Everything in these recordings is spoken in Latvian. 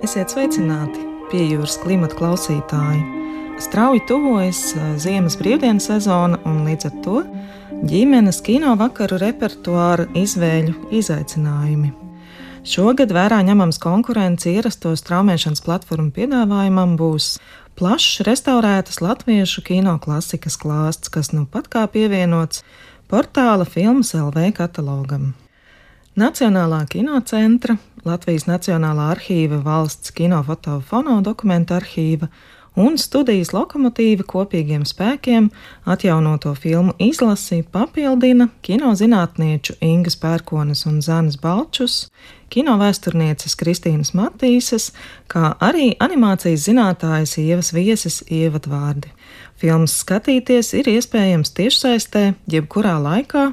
Esiet sveicināti pie jūras klimata klausītāji. Strauji tuvojas eh, ziemas brīvdienu sezona, un līdz ar to ģimenes kino vakaru repertuāra izvēļu izaicinājumi. Šogad vērā ņemams konkurence ierasto straumēšanas platformu piedāvājumam būs plašs restaurētas latviešu kino klasikas klāsts, kas nu pat kā pievienots portāla filmas LV katalogam. Nacionālā kinocentra, Latvijas Nacionālā arhīva, valsts kinofotofono dokumentu arhīva un studijas lokomotīva kopīgiem spēkiem atjaunoto filmu izlasi papildina kinozinātnieču Ingas Pērkonas un Zanas Balčus, kinovēsturnieces Kristīnas Matīsas, kā arī animācijas zinātājas Ievas vieses ievadvārdi. Filmas skatīties ir iespējams tiešsaistē, jebkurā laikā,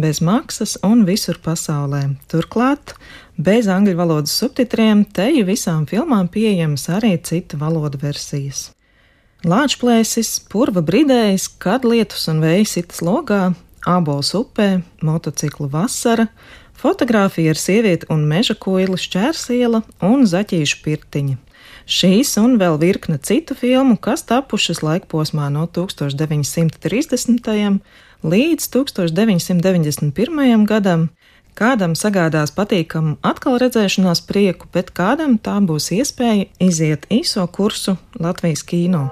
bez maksas un visur pasaulē. Turklāt, bez angļu valodas subtitriem, teju visām filmām pieejamas arī citu valodu versijas. Lāčplēsis, purva bridējs, kad lietus un vējs itas logā, ābols upē, motociklu vasara, fotografija ar sievieti un meža koili šķērsiela un zaķīšu pirtiņa. Šīs un vēl virkne citu filmu, kas tapušas laikposmā no 1930 līdz 1991. gadam. Kādam sagādās patīkamu atkal redzēšanās prieku, bet kādam tā būs iespēja iziet īso kursu Latvijas kino.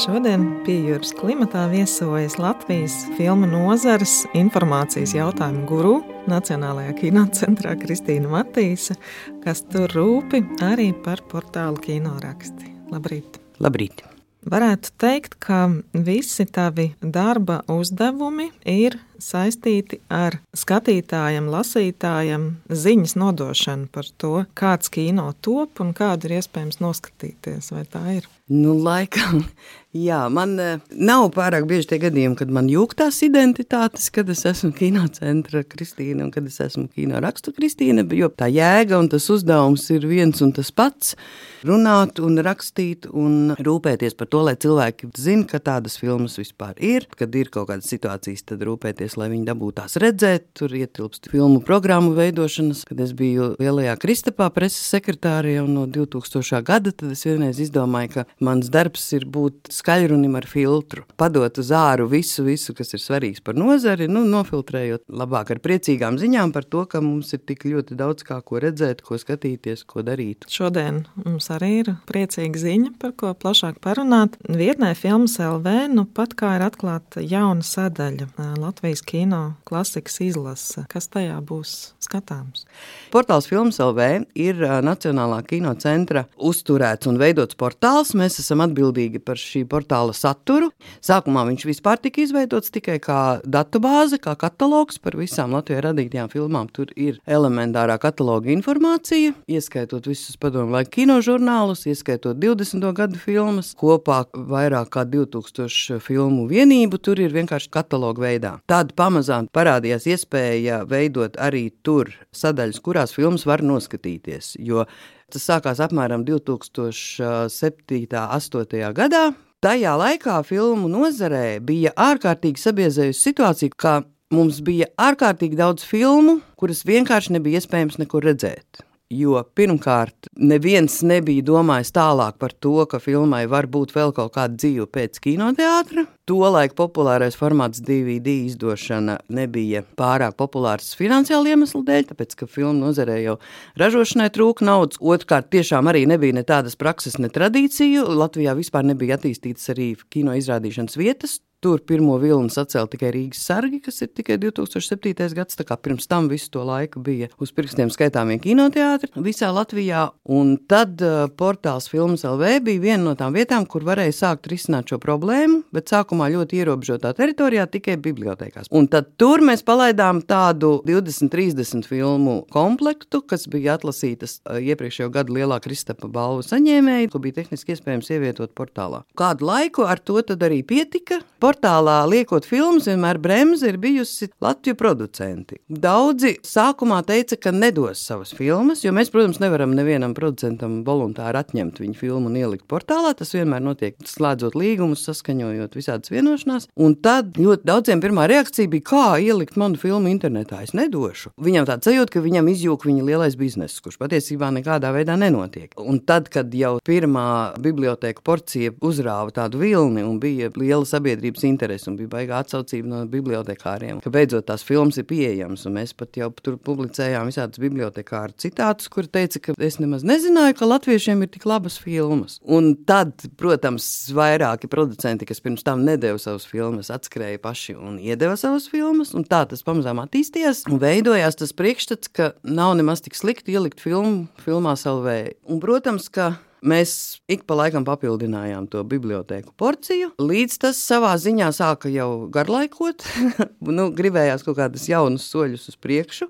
Šodien pie jūras klimatā viesojas Latvijas filmu nozares informācijas jautājumu guru Nacionālajā kinocentrā Kristīna Matīsa, kas tur rūpi arī par portālu kinoraksti. Labrīt! Labrīt! Varētu teikt, ka visi tavi darba uzdevumi ir saistīti ar skatītājiem, lasītājiem ziņas nodošanu par to, kāds kino top un kādu ir iespējams noskatīties. Vai tā ir? Nu, laikam, jā, man eh, nav pārāk bieži tie gadījumi, kad man jūgtās identitātes, kad es esmu kinocentra Kristīna un kad es esmu kino rakstu Kristīna, jo tā jēga un tas uzdevums ir viens un tas pats - runāt un rakstīt un rūpēties par to, lai cilvēki zina, ka tādas filmas vispār ir, kad ir kaut kādas situācijas, tad rūpēties, lai viņi dabūtu tās redzēt, tur ietilpst filmu programmu veidošanas, kad es biju Lielajā Kristapā preses sekretārija un no 2000. gada, tad es vienreiz izdomāju, ka Mans darbs ir būt skaļrunim ar filtru, padot uz āru visu, visu, kas ir svarīgs par nozari, nu, nofiltrējot labāk ar priecīgām ziņām par to, ka mums ir tik ļoti daudz kā ko redzēt, ko skatīties, ko darīt. Šodien mums arī ir priecīga ziņa, par ko plašāk parunāt. Vietnē Filmas LV nu pat kā ir atklāta jauna sadaļa Latvijas kino klasikas izlase. Kas tajā būs skatāms? Portāls Filmas LV ir Nacionālā kino centra uzturēts un veidots portāls. Mēs esam atbildīgi par šī portāla saturu. Sākumā viņš vispār tika izveidots tikai kā datubāze, kā katalogs par visām Latvijā radītajām filmām. Tur ir elementārā kataloga informācija, ieskaitot visus padomu laiku kinožurnālus, ieskaitot 20. gadu filmas, kopā vairāk kā 2000 filmu vienību. Tur ir vienkārši kataloga veidā. Tāda pamazām parādījās iespēja veidot arī tur sadaļas, kurās filmas var noskatīties. Jo Tas sākās apmēram 2007. un 2008. gadā. Tajā laikā filmu nozarē bija ārkārtīgi sabiezējusi situācija, ka mums bija ārkārtīgi daudz filmu, kuras vienkārši nebija iespējams nekur redzēt. Jo pirmkārt, neviens nebija domājis tālāk par to, ka filmai var būt vēl kaut kāda dzīve pēc kinoteātra. Tolaik populārais formāts DVD izdošana nebija pārāk populārs finansiāli iemeslu dēļ, tāpēc, ka filmu nozarē jau ražošanai trūka naudas. Otrkārt, tiešām arī nebija ne tādas prakses, ne tradīciju. Latvijā vispār nebija attīstītas arī kino izrādīšanas vietas Tur pirmo vilni sacēla tikai Rīgas sargi, kas ir tikai 2007. gads. Tā kā pirms tam visu to laiku bija uz pirkstiem skaitāmie kinoteātri visā Latvijā. Un tad uh, portāls Filmas LV bija viena no tām vietām, kur varēja sākt risināt šo problēmu, bet sākumā ļoti ierobežotā teritorijā tikai bibliotekās. Un tad tur mēs palaidām tādu 20-30 filmu komplektu, kas bija atlasītas uh, iepriekšējo gadu lielā Kristapa balvu saņēmēji, ko bija tehniski iespējams ievietot portālā. Kādu laiku ar to arī pietika portālā liekot filmas, vienmēr bremze ir bijusi Latviju producenti. Daudzi sākumā teica, ka nedos savas filmas, jo mēs, protams, nevaram nevienam producentam voluntāri atņemt viņu filmu un ielikt portālā. Tas vienmēr notiek slēdzot līgumus, saskaņojot visādas vienošanās. Un tad ļoti daudziem pirmā reakcija bija, kā ielikt manu filmu internetā. Es nedošu. Viņam tāds sajūta, ka viņam izjūg viņa lielais bizness, kurš patiesībā nekādā veidā nenotiek. Un tad, kad jau pirmā biblioteka porcija uzrāva tādu vilni un bija liela sabiedrības sabiedrības interesi un bija baigā atsaucība no bibliotekāriem, ka beidzot tās filmas ir pieejamas. Mēs pat jau tur publicējām visādus bibliotekāru citātus, kur teica, ka es nemaz nezināju, ka latviešiem ir tik labas filmas. Un tad, protams, vairāki producenti, kas pirms tam nedēva savas filmas, atskrēja paši un iedeva savas filmas, tā tas pamazām attīstījās un veidojās tas priekšstats, ka nav nemaz tik slikti ielikt filmu filmā. Un, protams, ka Mēs ik pa laikam papildinājām to bibliotēku porciju, līdz tas savā ziņā sāka jau garlaikot. nu, gribējās kaut kādus jaunus soļus uz priekšu.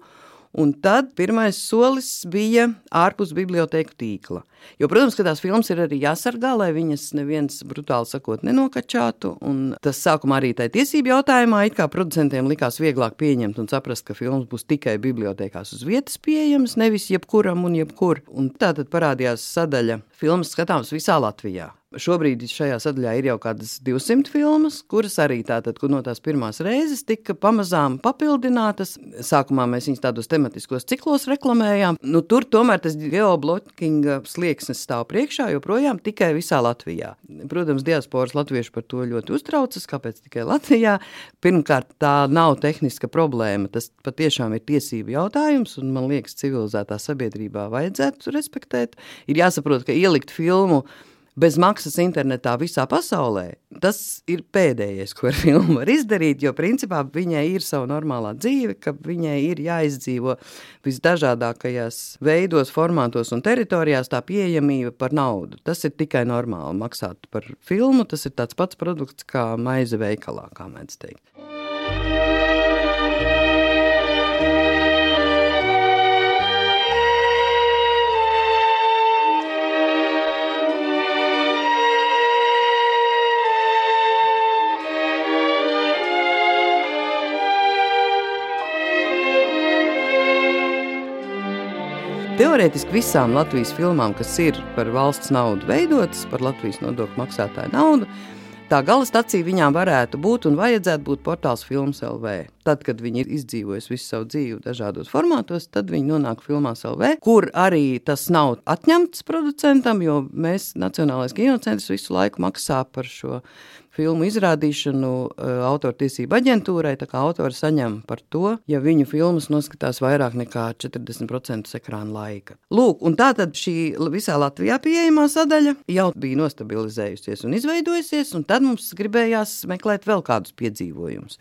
Un tad pirmais solis bija ārpus bibliotēku tīkla. Jo, protams, ka tās filmas ir arī jāsargā, lai viņas neviens brutāli sakot nenokačātu. Tas sākumā arī tajā tiesību jautājumā it kā producentiem likās vieglāk pieņemt un saprast, ka filmas būs tikai bibliotekās uz vietas pieejamas, nevis jebkuram un jebkur. Un tā tad parādījās sadaļa filmas skatāms visā Latvijā. Šobrīd šajā sadaļā ir jau kādas 200 filmas, kuras arī tātad, no tās pirmās reizes tika pamazām papildinātas. Sākumā mēs viņus tādos tematiskos ciklos reklamējām. Nu, tur tomēr tas geoblokinga slieksnis stāv priekšā joprojām tikai visā Latvijā. Protams, diasporas latvieši par to ļoti uztraucas. Kāpēc tikai Latvijā? Pirmkārt, tā nav tehniska problēma. Tas patiešām ir tiesību jautājums, un man liekas, civilizētā sabiedrībā vajadzētu respektēt. Ir jāsaprot, ka ielikt filmu bez maksas internetā visā pasaulē, tas ir pēdējais, ko ar filmu var izdarīt. Jo principā viņai ir sava normālā dzīve, ka viņai ir jāizdzīvo visdažādākajās veidos, formātos un teritorijās tā pieejamība par naudu. Tas ir tikai normāli maksāt par filmu. Tas ir tāds pats produkts kā maize veikalā, kā mēdz teikt. Teorētiski visām Latvijas filmām, kas ir par valsts naudu veidotas, par Latvijas nodokļu maksātāju naudu, tā gala stacija viņām varētu būt un vajadzētu būt portāls Filmas LV. Tad, kad viņi ir izdzīvojuši visu savu dzīvi dažādos formātos, tad viņi nonāk filmās LV, kur arī tas nav atņemts producentam, jo mēs Nacionālais kinocentrs visu laiku maksā par šo filmu izrādīšanu eh, autortiesību aģentūrai. Tā kā autori saņem par to, ja viņu filmas noskatās vairāk nekā 40% ekrāna laika. Lūk, un tā tad šī visā Latvijā pieejamā sadaļa jau bija nostabilizējusies un izveidojusies, un tad mums gribējās meklēt vēl kādus piedzīvojumus.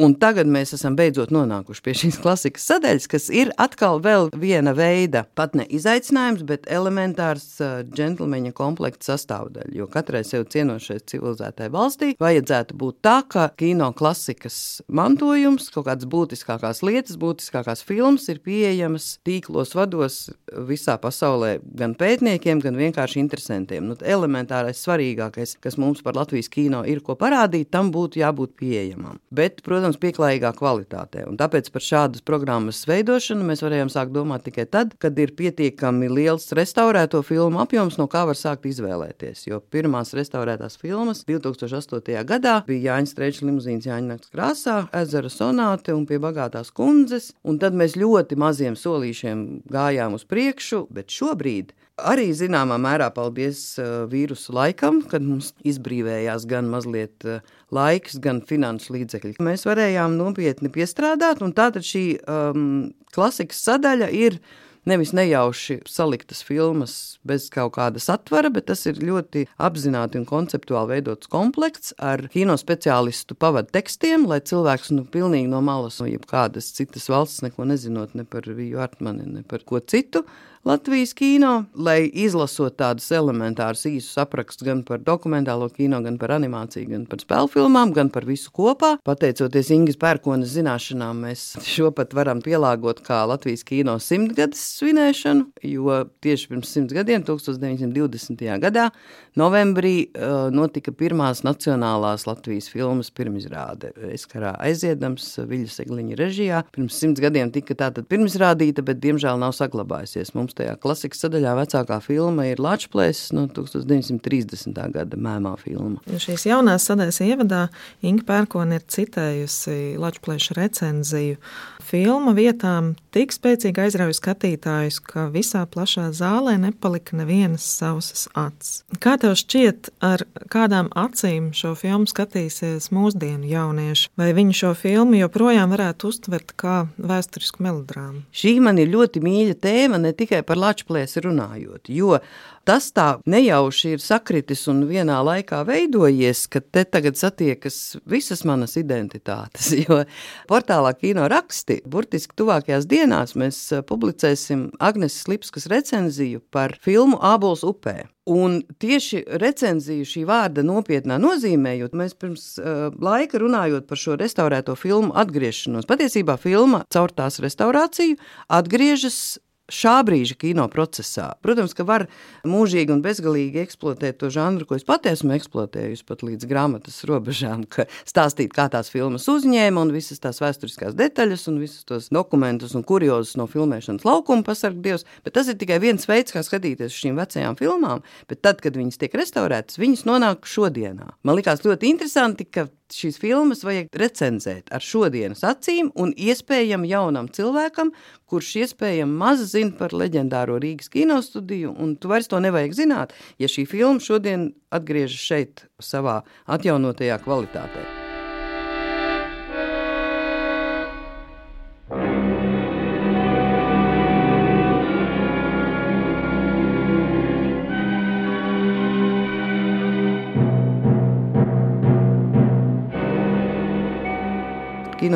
Un tagad mēs esam beidzot nonākuši pie šīs klasikas sadaļas, kas ir atkal viena veida, pat ne izaicinājums, bet elementārs uh, džentlmeņa komplekta sastāvdaļa. Jo katrai sev cienošai civilizētai valstī vajadzētu būt tā, ka kino klasikas mantojums, kaut kādas būtiskākās lietas, būtiskākās filmas ir pieejamas tīklos, vados visā pasaulē, gan pētniekiem, gan vienkārši interesantiem. Nu, elementārais, svarīgākais, kas mums par Latvijas kino ir ko parādīt, tam būtu jābūt pieejamam. Bet, protams, protams, pieklājīgā kvalitātē. Un tāpēc par šādas programmas veidošanu mēs varējām sākt domāt tikai tad, kad ir pietiekami liels restaurēto filmu apjoms, no kā var sākt izvēlēties. Jo pirmās restaurētās filmas 2008. gadā bija Jāņa Streča limuzīns Jāņa Nakts krāsā, Ezera sonāte un pie bagātās kundzes. Un tad mēs ļoti maziem solīšiem gājām uz priekšu, bet šobrīd arī zināmā mērā paldies uh, vīrusu laikam, kad mums izbrīvējās gan mazliet uh, laiks, gan finanšu līdzekļi. Mēs varējām nopietni piestrādāt, un tātad šī um, klasikas sadaļa ir nevis nejauši saliktas filmas bez kaut kāda satvara, bet tas ir ļoti apzināti un konceptuāli veidots komplekts ar kino speciālistu pavadu tekstiem, lai cilvēks nu, pilnīgi no malas, no jebkādas citas valsts, neko nezinot ne par Viju Artmani, ne par ko citu, Latvijas kino, lai izlasot tādus elementārus īsus aprakstus gan par dokumentālo kino, gan par animāciju, gan par spēļu filmām, gan par visu kopā. Pateicoties Ingas pērkonas zināšanām, mēs šo pat varam pielāgot kā Latvijas kino simtgades svinēšanu, jo tieši pirms simts gadiem, 1920. gadā, novembrī, notika pirmās nacionālās Latvijas filmas pirmizrāde. Es karā aiziedams Viļas Egliņa režijā. Pirms simts gadiem tika tātad pirmizrādīta, bet diemžēl nav saglabājusies. Mums tajā klasikas sadaļā vecākā filma ir Latvijas no 1930. gada mēmā filma. Šīs jaunās sadaļas ievadā Inga Pērkona ir citējusi Latvijas recenziju. Filma vietām tik spēcīgi aizrauja skatītājus, ka visā plašā zālē nepalika nevienas sausas acis. Kā tev šķiet, ar kādām acīm šo filmu skatīsies mūsdienu jaunieši? Vai viņi šo filmu joprojām varētu uztvert kā vēsturisku melodrāmu? Šī man ir ļoti mīļa tēma, ne tikai par Latvijas runājot, jo tas tā nejauši ir sakritis un vienā laikā veidojies, ka te tagad satiekas visas manas identitātes. Jo portālā Kino raksti burtiski tuvākajās dienās mēs publicēsim Agneses Lipskas recenziju par filmu Ābols upē. Un tieši recenziju šī vārda nopietnā nozīmējot, mēs pirms uh, laika runājot par šo restaurēto filmu atgriešanos. Patiesībā filma caur tās restaurāciju atgriežas šā brīža kino procesā. Protams, ka var mūžīgi un bezgalīgi eksploatēt to žanru, ko es pati esmu eksploatējusi pat līdz grāmatas robežām, ka stāstīt, kā tās filmas uzņēma un visas tās vēsturiskās detaļas un visus tos dokumentus un kuriozus no filmēšanas laukuma pasarg Dievs, bet tas ir tikai viens veids, kā skatīties uz šīm vecajām filmām, bet tad, kad viņas tiek restaurētas, viņas nonāk šodienā. Man likās ļoti interesanti, ka šīs filmas vajag recenzēt ar šodienas acīm un iespējami jaunam cilvēkam, kurš iespējami maz zina par leģendāro Rīgas kinostudiju, un tu vairs to nevajag zināt, ja šī filma šodien atgriežas šeit savā atjaunotajā kvalitātē.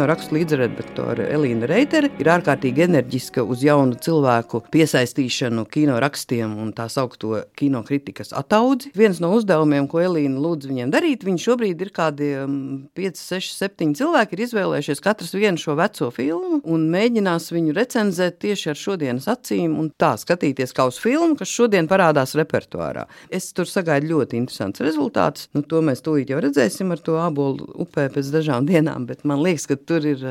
Kino rakstu līdzredaktore Elīna Reitere ir ārkārtīgi enerģiska uz jaunu cilvēku piesaistīšanu kino rakstiem un tā saukto kino kritikas ataudzi. Viens no uzdevumiem, ko Elīna lūdz viņiem darīt, viņi šobrīd ir kādi 5, 6, 7 cilvēki, ir izvēlējušies katrs vienu šo veco filmu un mēģinās viņu recenzēt tieši ar šodienas acīm un tā skatīties kā uz filmu, kas šodien parādās repertuārā. Es tur sagaidu ļoti interesants rezultāts. Nu, to mēs tūlīt jau redzēsim ar to abolu upē pēc dažām dienām, bet man liekas, ka tur ir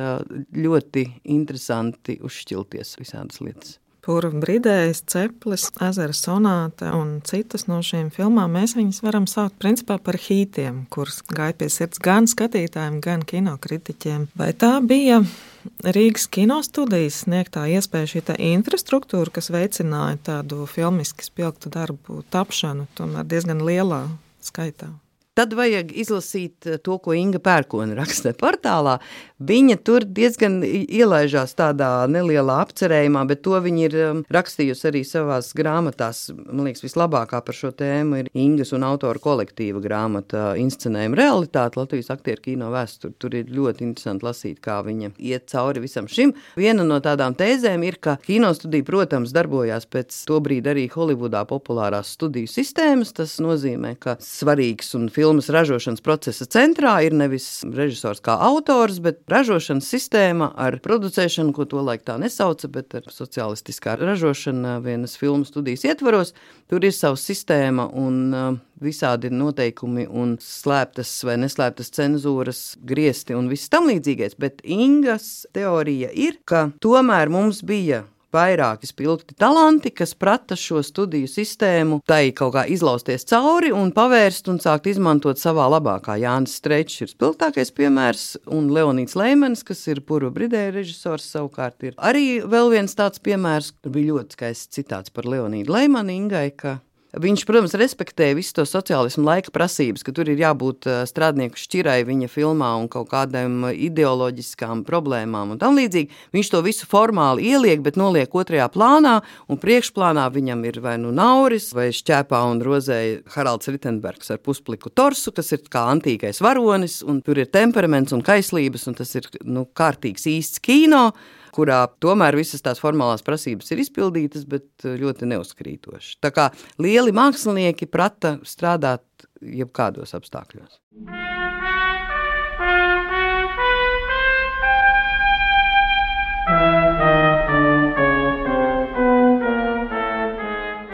ļoti interesanti uzšķilties visādas lietas. Pūra brīdējs, ceplis, ezera sonāte un citas no šīm filmām mēs viņus varam saukt principā par hītiem, kurus gāja pie sirds gan skatītājiem, gan kinokritiķiem. Vai tā bija Rīgas kinostudijas sniegtā iespēja šī infrastruktūra, kas veicināja tādu filmiski spilgtu darbu tapšanu, tomēr diezgan lielā skaitā? Tad vajag izlasīt to, ko Inga Pērkona raksta portālā. Viņa tur diezgan ielaižās tādā nelielā apcerējumā, bet to viņa ir um, rakstījusi arī savās grāmatās. Man liekas, vislabākā par šo tēmu ir Ingas un autora kolektīva grāmata Inscenējuma realitāte Latvijas aktieru kino vēsture. Tur ir ļoti interesanti lasīt, kā viņa iet cauri visam šim. Viena no tādām tēzēm ir, ka kinostudija, protams, darbojās pēc to brīdi arī Holivudā populārās studiju sistēmas. Tas nozīmē, ka svarīgs un filmas filmas ražošanas procesa centrā ir nevis režisors kā autors, bet ražošanas sistēma ar producēšanu, ko tolaik tā nesauca, bet ar sociālistiskā ražošana vienas filmu studijas ietvaros. Tur ir sava sistēma un uh, visādi noteikumi un slēptas vai neslēptas cenzūras griesti un viss tam līdzīgais. Bet Ingas teorija ir, ka tomēr mums bija vairāki spilgti talanti, kas prata šo studiju sistēmu, tai kaut kā izlausties cauri un pavērst un sākt izmantot savā labākā. Jānis Strečs ir spilgtākais piemērs, un Leonīds Leimans, kas ir puru bridēja režisors, savukārt ir arī vēl viens tāds piemērs, kur bija ļoti skaists citāts par Leonīdu Leimanu Ingai, ka Viņš, protams, respektē visu to sociālismu laika prasības, ka tur ir jābūt eh, strādnieku šķirai viņa filmā un kaut kādām ideoloģiskām problēmām un tam līdzīgi. Viņš to visu formāli ieliek, bet noliek otrajā plānā, un priekšplānā viņam ir vai nu Nauris, vai Šķēpā un Rozēja Haralds Ritenbergs ar puspliku torsu, kas ir kā antīkais varonis, un tur ir temperaments un kaislības, un tas ir nu, kārtīgs īsts kino kurā tomēr visas tās formālās prasības ir izpildītas, bet eh, ļoti neuzkrītoši. Tā kā lieli mākslinieki prata strādāt jebkādos apstākļos.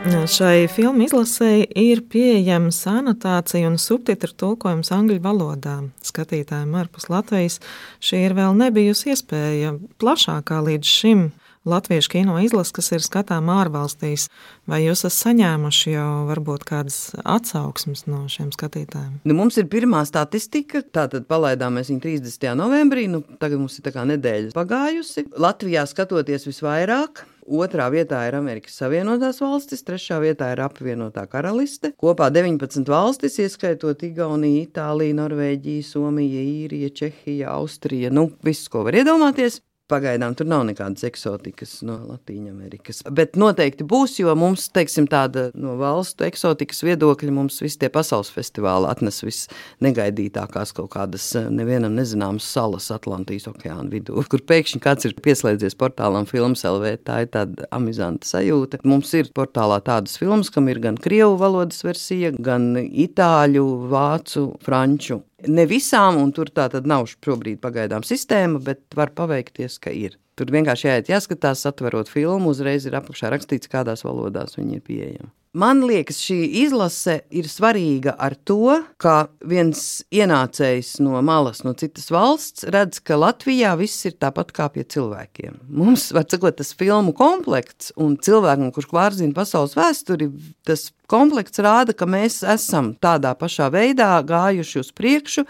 Šai filmu izlasēji ir pieejama anotācija un subtitru tulkojums angļu valodā. Skatītājiem ārpus Latvijas šī ir vēl nebijusi iespēja plašākā līdz šim latviešu kino izlase, kas ir skatāma ārvalstīs. Vai jūs esat saņēmuši jau varbūt kādas atsauksmes no šiem skatītājiem? Nu, mums ir pirmā statistika, tātad palaidām mēs viņu 30. novembrī, nu, tagad mums ir tā kā nedēļa pagājusi. Latvijā skatoties visvairāk, Otrā vietā ir Amerikas Savienotās valstis, trešā vietā ir apvienotā karaliste. Kopā 19 valstis, ieskaitot Igauniju, Itāliju, Norvēģiju, Somiju, Īriju, Čehiju, Austriju. Nu, viss, ko var iedomāties. Pagaidām tur nav nekādas eksotikas no Latvijas. Bet noteikti būs, jo mums, teiksim, tāda no valstu eksotikas viedokļa, mums visi tie pasaules festivāli atnes visnegaidītākās kaut kādas eh, nevienam nezināmas salas Atlantijas okeāna vidū, kur pēkšņi kāds ir pieslēdzies portālam Films LV. Tā ir tāda amizanta sajūta. Mums ir portālā tādas filmas, kam ir gan krievu valodas versija, gan itāļu, vācu, franču Ne visām, un tur tā tad nav šobrīd pagaidām sistēma, bet var paveikties, ka ir. Tur vienkārši jāiet, jāskatās, atverot filmu, uzreiz ir apakšā rakstīts, kādās valodās viņi ir pieejami. Man liekas, šī izlase ir svarīga ar to, ka viens ienācējs no malas, no citas valsts, redz, ka Latvijā viss ir tāpat kā pie cilvēkiem. Mums, var sakot, tas filmu komplekts un cilvēkam, kurš pārzina pasaules vēsturi, tas komplekts rāda, ka mēs esam tādā pašā veidā gājuši uz priekšu.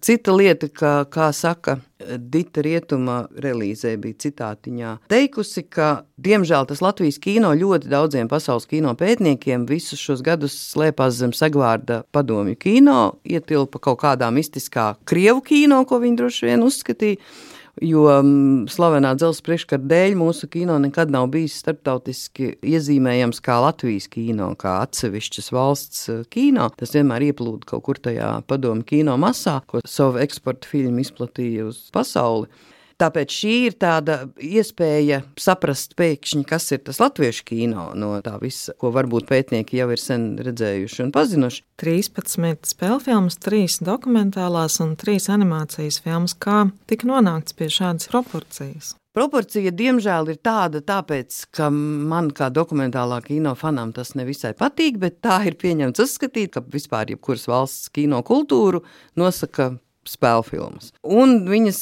Cita lieta, ka, kā saka Dita Rietuma relīzē, bija citātiņā teikusi, ka, diemžēl, tas Latvijas kino ļoti daudziem pasaules kino pētniekiem visus šos gadus slēpās zem segvārda padomju kino, ietilpa kaut kādā mistiskā krievu kino, ko viņi droši vien uzskatīja jo mm, slavenā dzelzceļa priekškara dēļ mūsu kino nekad nav bijis starptautiski iezīmējams kā Latvijas kino, kā atsevišķas valsts eh, kino. Tas vienmēr ieplūda kaut kur tajā padomu kino masā, ko savu eksporta filmu izplatīja uz pasauli. Tāpēc šī ir tāda iespēja saprast pēkšņi, kas ir tas latviešu kino no tā visa, ko varbūt pētnieki jau ir sen redzējuši un pazinuši. 13 spēļu filmas, 3 dokumentālās un 3 animācijas filmas. Kā tika nonākts pie šādas proporcijas? Proporcija, diemžēl, ir tāda, tāpēc, ka man kā dokumentālā kino fanam tas nevisai patīk, bet tā ir pieņemts uzskatīt, ka vispār jebkuras valsts kino kultūru nosaka spēļu filmas. Un viņas,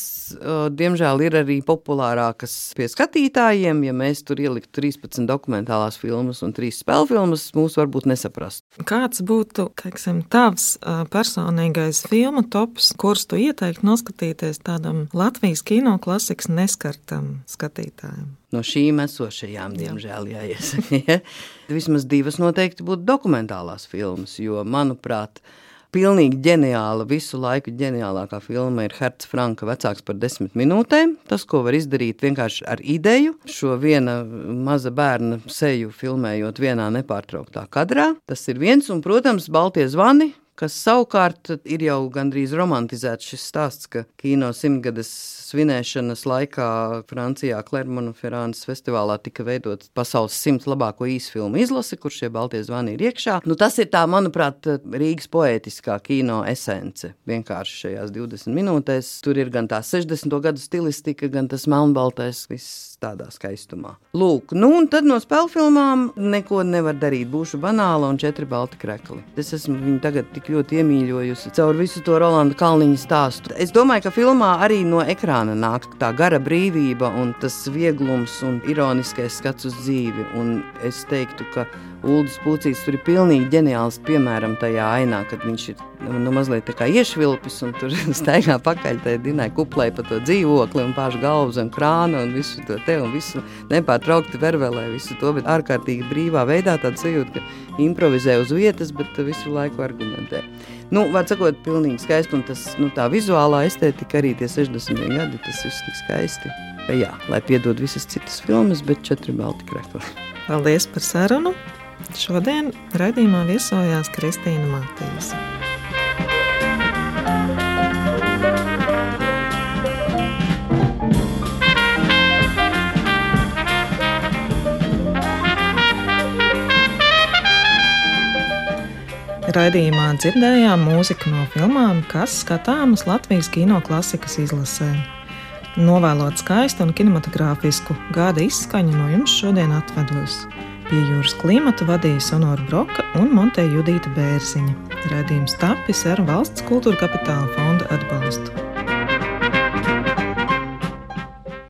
diemžēl, ir arī populārākas pie skatītājiem. Ja mēs tur ieliktu 13 dokumentālās filmas un 3 spēļu filmas, mūs varbūt nesaprastu. Kāds būtu teiksim, tavs personīgais filmu tops, kurus tu ieteiktu noskatīties tādam Latvijas kino klasikas neskartam skatītājam? No šīm esošajām, diemžēl, jāiesaka. Vismaz divas noteikti būtu dokumentālās filmas, jo, manuprāt, Pilnīgi ģeniāla, visu laiku ģeniālākā filma ir Herts Franka vecāks par desmit minūtēm. Tas, ko var izdarīt vienkārši ar ideju, šo viena maza bērna seju filmējot vienā nepārtrauktā kadrā. Tas ir viens, un, protams, Baltie zvani, kas savukārt ir jau gandrīz romantizēts šis stāsts, ka kino simtgades svinēšanas laikā Francijā Klermonu-Ferānas festivālā tika veidots pasaules simts labāko īsfilmu izlase, kur šie baltie zvani ir iekšā. Nu, tas ir tā, manuprāt, Rīgas poētiskā kino esence. Vienkārši šajās 20 minūtēs tur ir gan tā 60. gadu stilistika, gan tas melnbaltais, viss tādā skaistumā. Lūk, nu un tad no spēļu filmām neko nevar darīt. Būšu banāla un četri balti krekli. Es esmu viņu tagad tik ļoti iemīļojusi caur visu to Rolanda Kalniņa stāstu. Es domāju, ka filmā arī no ekrāna nāk tā gara brīvība un tas vieglums un ironiskais skats uz dzīvi. Un es teiktu, ka Uldis Pūcīs tur ir pilnīgi ģeniāls piemēram tajā ainā, kad viņš ir nu, mazliet tā kā iešvilpis, un tur staigā pakaļ tai dinai kuplai pa to dzīvokli un pārš galvu zem krāna un visu to te un visu nepārtraukti vervelē visu to, bet ārkārtīgi brīvā veidā tāda sajūta, ka improvizē uz vietas, bet visu laiku argumentē. Nu, var sakot, pilnīgi skaisti, un tas, nu, tā vizuālā estētika arī tie 60. gadi, tas viss tik skaisti. Jā, lai piedod visas citas filmas, bet četri balti krekli. Paldies par sarunu! Šodien raidījumā viesojās Kristīna Matīs. Raidījumā dzirdējām mūziku no filmām, kas skatāmas Latvijas kino klasikas izlasē. Novēlot skaistu un kinematogrāfisku gada izskaņu no jums šodien atvedos. Pie jūras klimata vadīja Sonora Broka un Monteja Judīta Bērziņa. Radījums tapis ar valsts kultūra kapitāla fonda atbalstu.